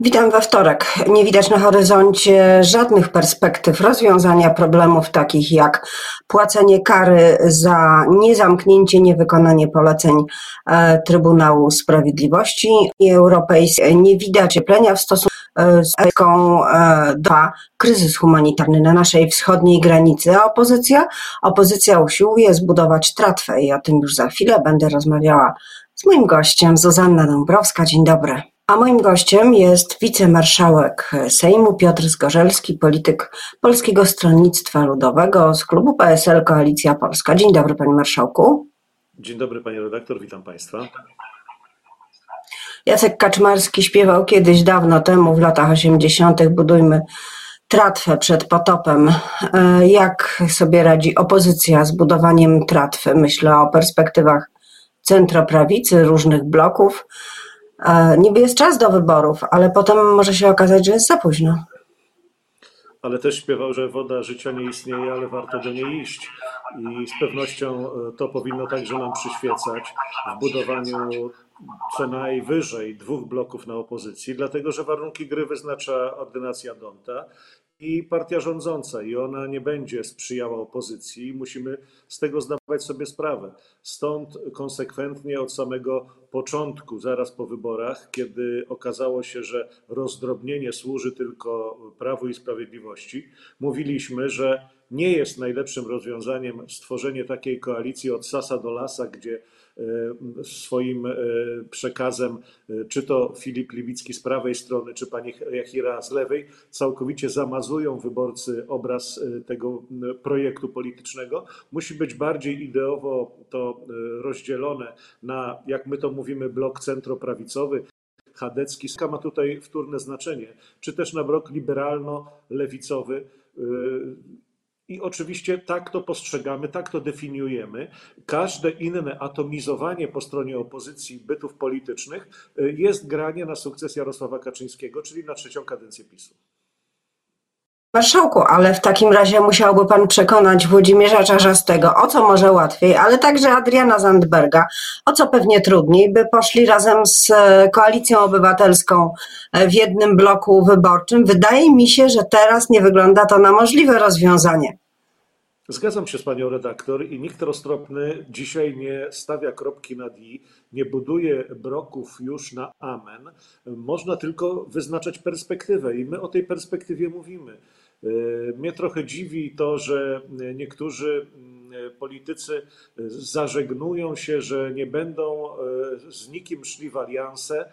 Witam we wtorek. Nie widać na horyzoncie żadnych perspektyw rozwiązania problemów takich jak płacenie kary za niezamknięcie, niewykonanie poleceń e, Trybunału Sprawiedliwości Europejskiej. Nie widać cieplenia w stosunku e, z Polską e, do kryzys humanitarny na naszej wschodniej granicy, a opozycja, opozycja usiłuje zbudować tratwę i o tym już za chwilę będę rozmawiała z moim gościem, Zuzanna Dąbrowska. Dzień dobry. A moim gościem jest wicemarszałek Sejmu Piotr Zgorzelski, polityk Polskiego Stronnictwa Ludowego z klubu PSL Koalicja Polska. Dzień dobry, panie marszałku. Dzień dobry, panie redaktor, witam państwa. Jacek Kaczmarski śpiewał kiedyś dawno temu, w latach 80., budujmy tratwę przed potopem. E, jak sobie radzi opozycja z budowaniem tratwy? Myślę o perspektywach centroprawicy, różnych bloków. Niby jest czas do wyborów, ale potem może się okazać, że jest za późno. Ale też śpiewał, że woda życia nie istnieje, ale warto do niej iść. I z pewnością e, to powinno także nam przyświecać w budowaniu co najwyżej dwóch bloków na opozycji, dlatego że warunki gry wyznacza ordynacja Donta i partia rządząca, i ona nie będzie sprzyjała opozycji. Musimy z tego zdawać sobie sprawę. Stąd konsekwentnie od samego początku, zaraz po wyborach, kiedy okazało się, że rozdrobnienie służy tylko Prawu i Sprawiedliwości, mówiliśmy, że nie jest najlepszym rozwiązaniem stworzenie takiej koalicji od sasa do lasa, gdzie E, swoim e, przekazem, e, czy to Filip Libicki z prawej strony, czy pani Jachira z lewej, całkowicie zamazują wyborcy obraz tego projektu politycznego. Musi być bardziej ideowo to rozdzielone na, jak my to mówimy, blok centroprawicowy, chadecki, ma tutaj wtórne znaczenie, czy też na blok liberalno-lewicowy i oczywiście tak to postrzegamy, tak to definiujemy. Każde inne atomizowanie po stronie opozycji bytów politycznych y, jest granie na sukces Jarosława Kaczyńskiego, czyli na trzecią kadencję PiSu. Marszałku, ale w takim razie musiałby pan przekonać Włodzimierza Czarzastego, o co może łatwiej, ale także Adriana Zandberga, o co pewnie trudniej, by poszli razem z e, Koalicją Obywatelską e, w jednym bloku wyborczym. Wydaje mi się, że teraz nie wygląda to na możliwe rozwiązanie. Zgadzam się z panią redaktor i nikt roztropny dzisiaj nie stawia kropki nad i, nie buduje broków już na amen. Można tylko wyznaczać perspektywę i my o tej perspektywie mówimy. E, mnie trochę dziwi to, że niektórzy mm, politycy zażegnują się, że nie będą e, z nikim szli w alianse,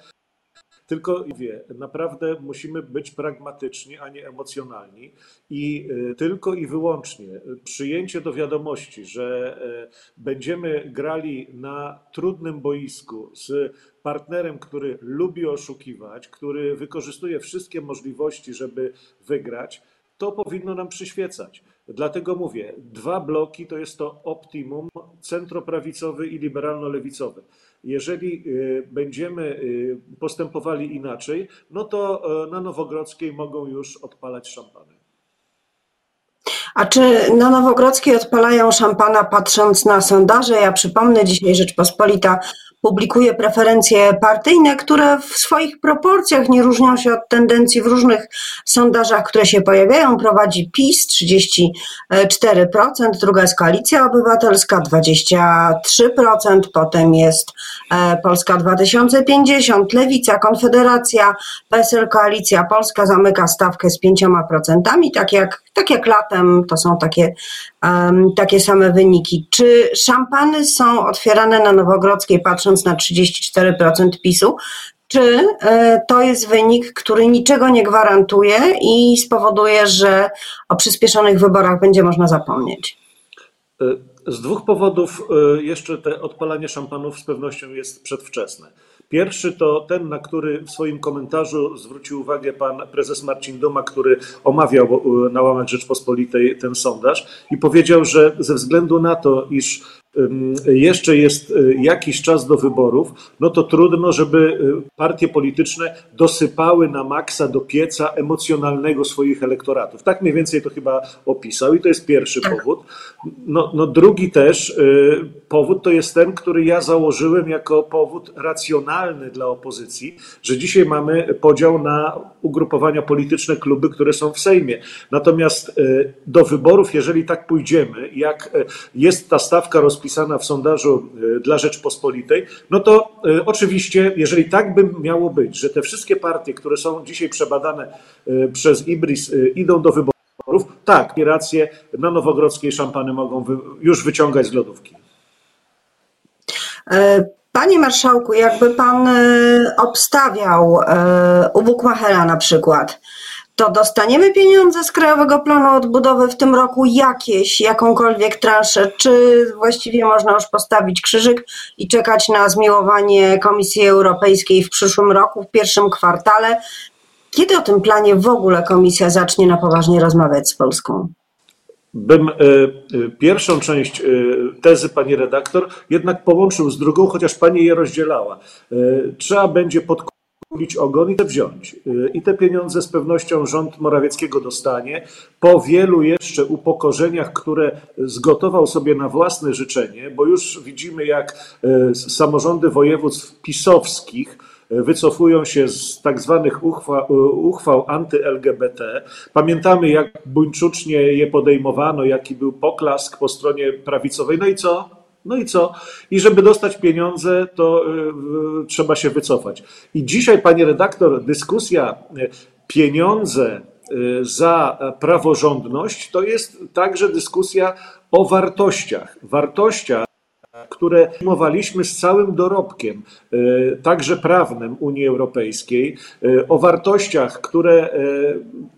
tylko wie, naprawdę musimy być pragmatyczni, a nie emocjonalni. I y, tylko i wyłącznie przyjęcie do wiadomości, że będziemy grali na trudnym boisku z partnerem, który lubi oszukiwać, który wykorzystuje wszystkie możliwości, żeby wygrać, to powinno nam przyświecać. Dlatego mówię, dwa bloki to jest to optimum centroprawicowy i liberalno-lewicowy. Jeżeli y, będziemy y, postępowali inaczej, no to e, na Nowogrodzkiej mogą już odpalać szampany. A czy na Nowogrodzkiej odpalają szampana patrząc na sondaże? Ja przypomnę, dzisiaj Rzeczpospolita publikuje preferencje partyjne, które w swoich proporcjach nie różnią się od tendencji w różnych sondażach, które się pojawiają. Prowadzi PiS 34%, druga jest Koalicja Obywatelska 23%, potem jest e, Polska 2050, Lewica, Konfederacja, PSL Koalicja Polska zamyka stawkę z 5%, tak jak, tak jak latem to są takie, um, takie same wyniki. Czy szampany są otwierane na Nowogrodzkiej patrząc na 34% PiSu, czy e, to jest wynik, który niczego nie gwarantuje i spowoduje, że o przyspieszonych wyborach będzie można zapomnieć? E, z dwóch powodów e, jeszcze te odpalanie szampanów z pewnością jest przedwczesne. Pierwszy to ten, na który w swoim komentarzu zwrócił uwagę pan prezes Marcin Duma, który omawiał na łamach Rzeczpospolitej ten sondaż i powiedział, że ze względu na to, iż jeszcze jest y, jakiś czas do wyborów, no to trudno, żeby y, partie polityczne dosypały na maksa do pieca emocjonalnego swoich elektoratów. Tak mniej więcej to chyba opisał i to jest pierwszy Tak. powód. No, no drugi też y, powód to jest ten, który ja założyłem jako powód racjonalny dla opozycji, że dzisiaj mamy podział na ugrupowania polityczne, kluby, które są w Sejmie. Natomiast do wyborów, jeżeli tak pójdziemy, jak jest ta stawka rozpisana w sondażu y, dla Rzeczpospolitej, no to y, oczywiście, jeżeli tak by miało być, że te wszystkie partie, które są dzisiaj przebadane y, przez IBRIS, idą do wyborów, tak, racje na Nowogrodzkiej szampany mogą już wyciągać z lodówki. E, Panie marszałku, jakby pan e, obstawiał e, u Bukmachera na przykład, to dostaniemy pieniądze z Krajowego Planu Odbudowy w tym roku jakieś, jakąkolwiek transzę, czy właściwie można już postawić krzyżyk i czekać na zmiłowanie Komisji Europejskiej w przyszłym roku, w pierwszym kwartale? Kiedy o tym planie w ogóle Komisja zacznie na poważnie rozmawiać z Polską? Bym e, e, pierwszą część e, tezy pani redaktor jednak połączył z drugą, chociaż pani je rozdzielała. Trzeba będzie podkulić ogon i te wziąć. E, I te pieniądze z pewnością rząd Morawieckiego dostanie po wielu jeszcze upokorzeniach, które zgotował sobie na własne życzenie, bo już widzimy, jak e, samorządy województw pisowskich wycofują się z tak zwanych uchwał, uchwał anty-LGBT. Pamiętamy, jak buńczucznie je podejmowano, jaki był poklask po stronie prawicowej. No i co? No i co? I żeby dostać pieniądze, to y, trzeba się wycofać. I dzisiaj, pani redaktor, dyskusja y, pieniądze y, za praworządność to jest także dyskusja o wartościach. Wartościach, które przyjmowaliśmy z całym dorobkiem, e, także prawnym Unii Europejskiej, e, o wartościach, które e,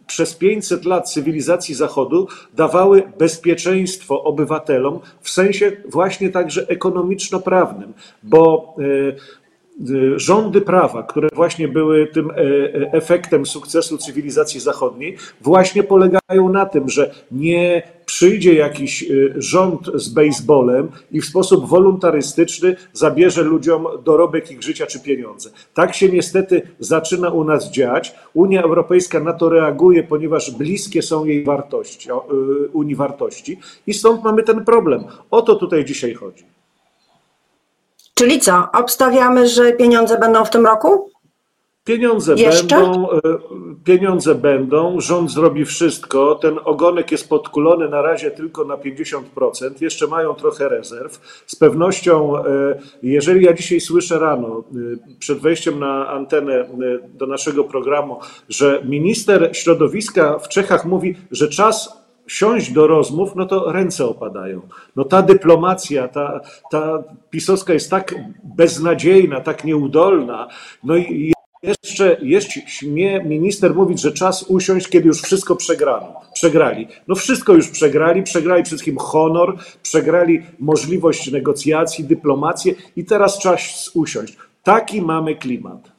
przez 500 lat cywilizacji Zachodu dawały bezpieczeństwo obywatelom w sensie właśnie także ekonomiczno-prawnym, bo rządy prawa, które właśnie były tym efektem sukcesu cywilizacji zachodniej, właśnie polegają na tym, że nie przyjdzie jakiś rząd z baseballem i w sposób wolontarystyczny zabierze ludziom dorobek ich życia czy pieniądze. Tak się niestety zaczyna u nas dziać. Unia Europejska na to reaguje, ponieważ bliskie są jej wartości, Unii wartości i stąd mamy ten problem. O to tutaj dzisiaj chodzi. Czyli co? Obstawiamy, że pieniądze będą w tym roku? Pieniądze Jeszcze? będą, e, pieniądze będą, rząd zrobi wszystko. Ten ogonek jest podkulony na razie tylko na 50%, jeszcze mają trochę rezerw. Z pewnością, e, jeżeli ja dzisiaj słyszę rano, e, przed wejściem na antenę do naszego programu, że minister środowiska w Czechach mówi, że czas siąść do rozmów, no to ręce opadają. No ta dyplomacja, ta, ta pisowska jest tak beznadziejna, tak nieudolna, no i jeszcze, jeszcze śmie minister mówić, że czas usiąść, kiedy już wszystko przegrano. Przegrali. No wszystko już przegrali, przegrali wszystkim honor, przegrali możliwość negocjacji, dyplomację i teraz czas usiąść. Taki mamy klimat.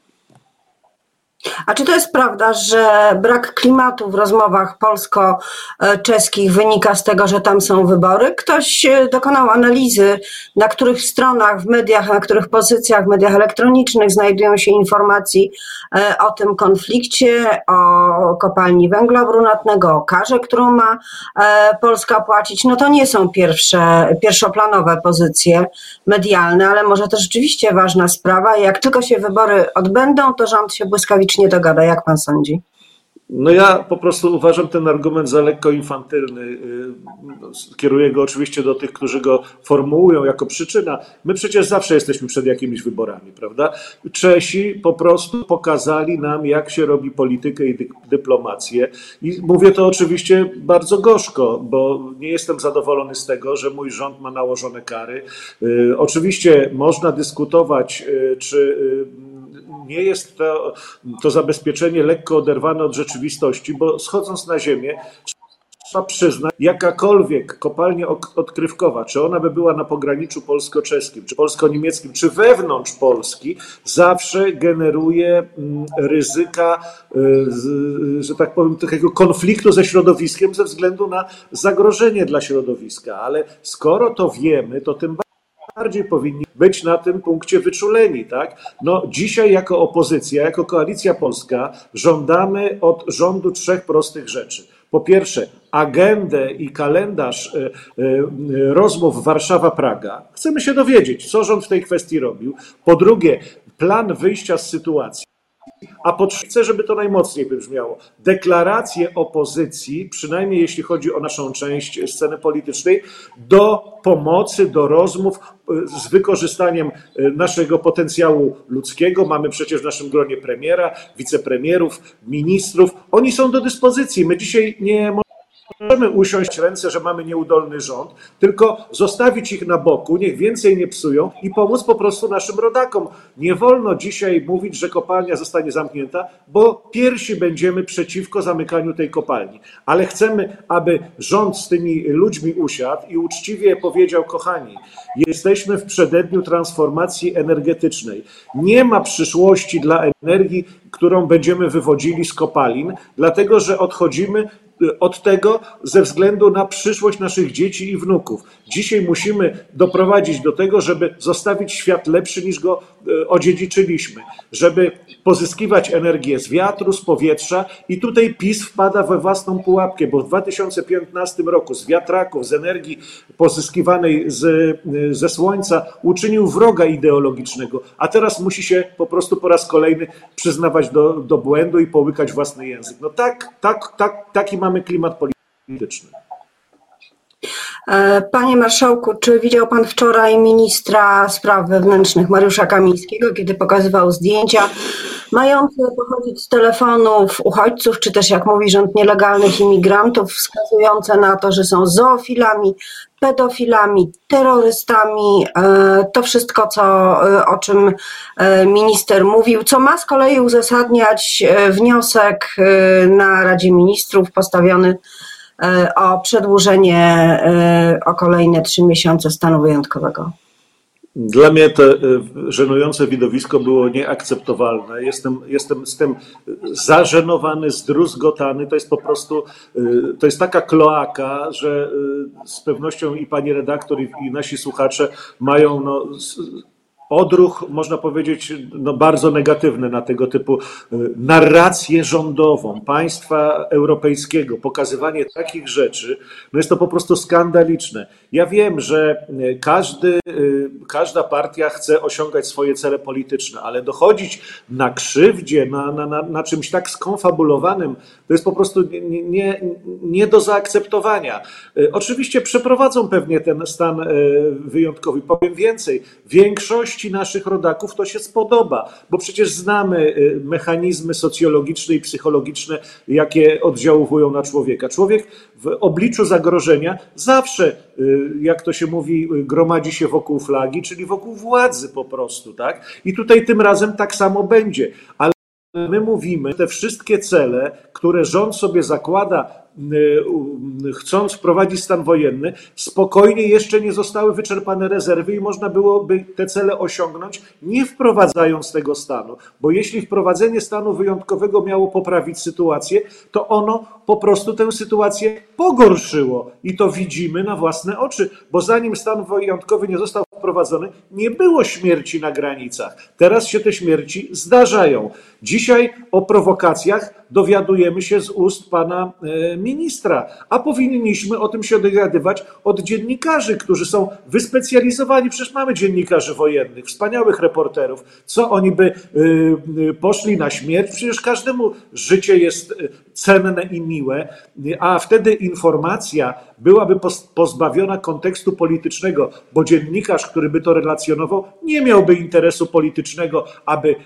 A czy to jest prawda, że brak klimatu w rozmowach polsko-czeskich wynika z tego, że tam są wybory? Ktoś e, dokonał analizy, na których stronach w mediach, na których pozycjach w mediach elektronicznych znajdują się informacji e, o tym konflikcie, o kopalni węgla brunatnego, o karze, którą ma e, Polska płacić. No to nie są pierwsze, pierwszoplanowe pozycje medialne, ale może to rzeczywiście ważna sprawa. Jak tylko się wybory odbędą, to rząd się błyskawicznie nie dogada. Jak pan sądzi? No ja po prostu uważam ten argument za lekko infantylny. Yy, Kieruję go oczywiście do tych, którzy go formułują jako przyczyna. My przecież zawsze jesteśmy przed jakimiś wyborami, prawda? Czesi po prostu pokazali nam, jak się robi politykę i dy- dyplomację. I mówię to oczywiście bardzo gorzko, bo nie jestem zadowolony z tego, że mój rząd ma nałożone kary. Yy, Oczywiście można dyskutować, yy, czy nie jest to, to zabezpieczenie lekko oderwane od rzeczywistości, bo schodząc na ziemię, trzeba przyznać, jakakolwiek kopalnia odkrywkowa, czy ona by była na pograniczu polsko-czeskim, czy polsko-niemieckim, czy wewnątrz Polski, zawsze generuje mm, ryzyka, y, że tak powiem, takiego konfliktu ze środowiskiem ze względu na zagrożenie dla środowiska. Ale skoro to wiemy, to tym bardziej powinni być na tym punkcie wyczuleni, tak? No, dzisiaj jako opozycja, jako Koalicja Polska żądamy od rządu trzech prostych rzeczy. Po pierwsze, agendę i kalendarz e, e, rozmów Warszawa-Praga. Chcemy się dowiedzieć, co rząd w tej kwestii robił. Po drugie, plan wyjścia z sytuacji. A po trzecie, chcę, żeby to najmocniej wybrzmiało. Deklaracje opozycji, przynajmniej jeśli chodzi o naszą część sceny politycznej, do pomocy, do rozmów e, z wykorzystaniem naszego potencjału ludzkiego. Mamy przecież w naszym gronie premiera, wicepremierów, ministrów. Oni są do dyspozycji. My dzisiaj nie możemy usiąść ręce, że mamy nieudolny rząd, tylko zostawić ich na boku, niech więcej nie psują i pomóc po prostu naszym rodakom. Nie wolno dzisiaj mówić, że kopalnia zostanie zamknięta, bo pierwsi będziemy przeciwko zamykaniu tej kopalni. Ale chcemy, aby rząd z tymi ludźmi usiadł i uczciwie powiedział: Kochani, jesteśmy w przededniu transformacji energetycznej. Nie ma przyszłości dla energii, którą będziemy wywodzili z kopalin, dlatego że odchodzimy od tego ze względu na przyszłość naszych dzieci i wnuków. Dzisiaj musimy doprowadzić do tego, żeby zostawić świat lepszy niż go e, odziedziczyliśmy, żeby pozyskiwać energię z wiatru, z powietrza i tutaj PiS wpada we własną pułapkę, bo w 2015 roku z wiatraków, z energii pozyskiwanej z, e, ze słońca uczynił wroga ideologicznego, a teraz musi się po prostu po raz kolejny przyznawać do, do błędu i połykać własny język. No tak, tak, tak, taki mamy klimat polityczny. E, panie marszałku, czy widział pan wczoraj ministra spraw wewnętrznych Mariusza Kamińskiego, kiedy pokazywał zdjęcia mające pochodzić z telefonów uchodźców, czy też jak mówi rząd nielegalnych imigrantów, wskazujące na to, że są zoofilami, pedofilami, terrorystami, e, to wszystko, co, e, o czym minister mówił, co ma z kolei uzasadniać wniosek na Radzie Ministrów postawiony o przedłużenie e, o kolejne trzy miesiące stanu wyjątkowego. Dla mnie to e, żenujące widowisko było nieakceptowalne. Jestem, jestem z tym zażenowany, zdruzgotany. To jest po prostu, to jest taka kloaka, że z pewnością i pani redaktor, i, i nasi słuchacze mają no, odruch, można powiedzieć, no bardzo negatywny na tego typu y, narrację rządową państwa europejskiego, pokazywanie takich rzeczy, no jest to po prostu skandaliczne. Ja wiem, że y, każdy, y, każda partia chce osiągać swoje cele polityczne, ale dochodzić na krzywdzie, na, na, na, na czymś tak skonfabulowanym, to jest po prostu nie, nie, nie do zaakceptowania. Oczywiście przeprowadzą pewnie ten stan wyjątkowy. Powiem więcej, większość naszych rodaków to się spodoba, bo przecież znamy y, mechanizmy socjologiczne i psychologiczne, jakie oddziałują na człowieka. Człowiek w obliczu zagrożenia zawsze, y, jak to się mówi, y, gromadzi się wokół flagi, czyli wokół władzy po prostu, tak? I tutaj tym razem tak samo będzie. Ale my mówimy, te wszystkie cele, które rząd sobie zakłada chcąc wprowadzić stan wojenny, spokojnie jeszcze nie zostały wyczerpane rezerwy i można byłoby te cele osiągnąć, nie wprowadzając tego stanu. Bo jeśli wprowadzenie stanu wyjątkowego miało poprawić sytuację, to ono po prostu tę sytuację pogorszyło. I to widzimy na własne oczy, bo zanim stan wyjątkowy nie został wprowadzony, nie było śmierci na granicach. Teraz się te śmierci zdarzają. Dzisiaj o prowokacjach dowiadujemy się z ust pana e, ministra, a powinniśmy o tym się dowiadywać od dziennikarzy, którzy są wyspecjalizowani. Przecież mamy dziennikarzy wojennych, wspaniałych reporterów. Co oni by e, e, poszli na śmierć? Przecież każdemu życie jest cenne i miłe, a wtedy informacja byłaby pozbawiona kontekstu politycznego, bo dziennikarz, który by to relacjonował, nie miałby interesu politycznego, aby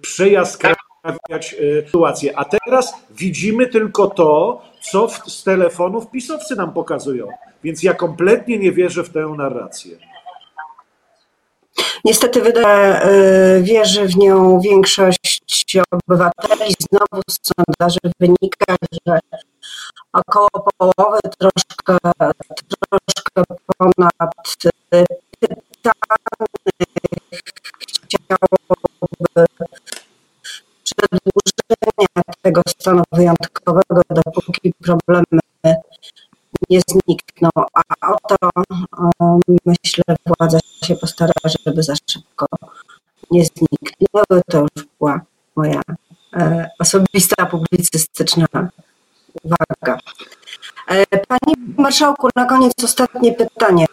przejazd naprawiać e, sytuację. A teraz widzimy tylko to, co w, z telefonów pisowcy nam pokazują. Więc ja kompletnie nie wierzę w tę narrację. Niestety wydaje, wierzy w nią większość obywateli. Znowu z sondaży wynika, że około połowy, troszkę, troszkę ponad tego stanu wyjątkowego, dopóki problemy nie znikną. A o to myślę, władza się postara, żeby za szybko nie zniknęły. To już była moja e, osobista, publicystyczna uwaga. E, Panie Marszałku, na koniec ostatnie pytanie.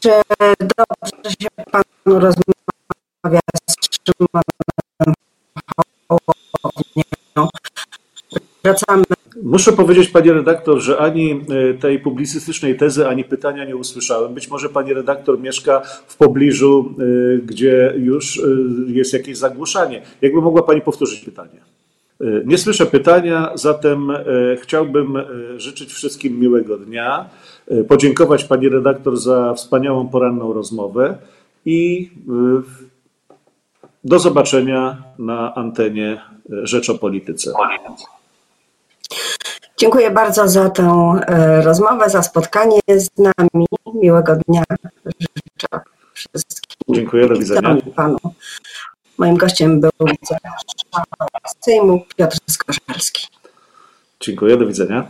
Czy dobrze się Panu rozmawia z Szymonem Wracamy Muszę powiedzieć, panie redaktor, że ani e, tej publicystycznej tezy, ani pytania nie usłyszałem. Być może pani redaktor mieszka w pobliżu, e, gdzie już e, jest jakieś zagłuszanie. Jakby mogła pani powtórzyć pytanie? Nie słyszę pytania, zatem chciałbym życzyć wszystkim miłego dnia, podziękować pani redaktor za wspaniałą poranną rozmowę i do zobaczenia na antenie Rzecz o Polityce. Dziękuję bardzo za tę e, rozmowę, za spotkanie z nami. Miłego dnia życzę wszystkim. Dziękuję, do widzenia. Panu. Moim gościem był wicemarszałek Sejmu Piotr Skorzelski. Dziękuję, do widzenia.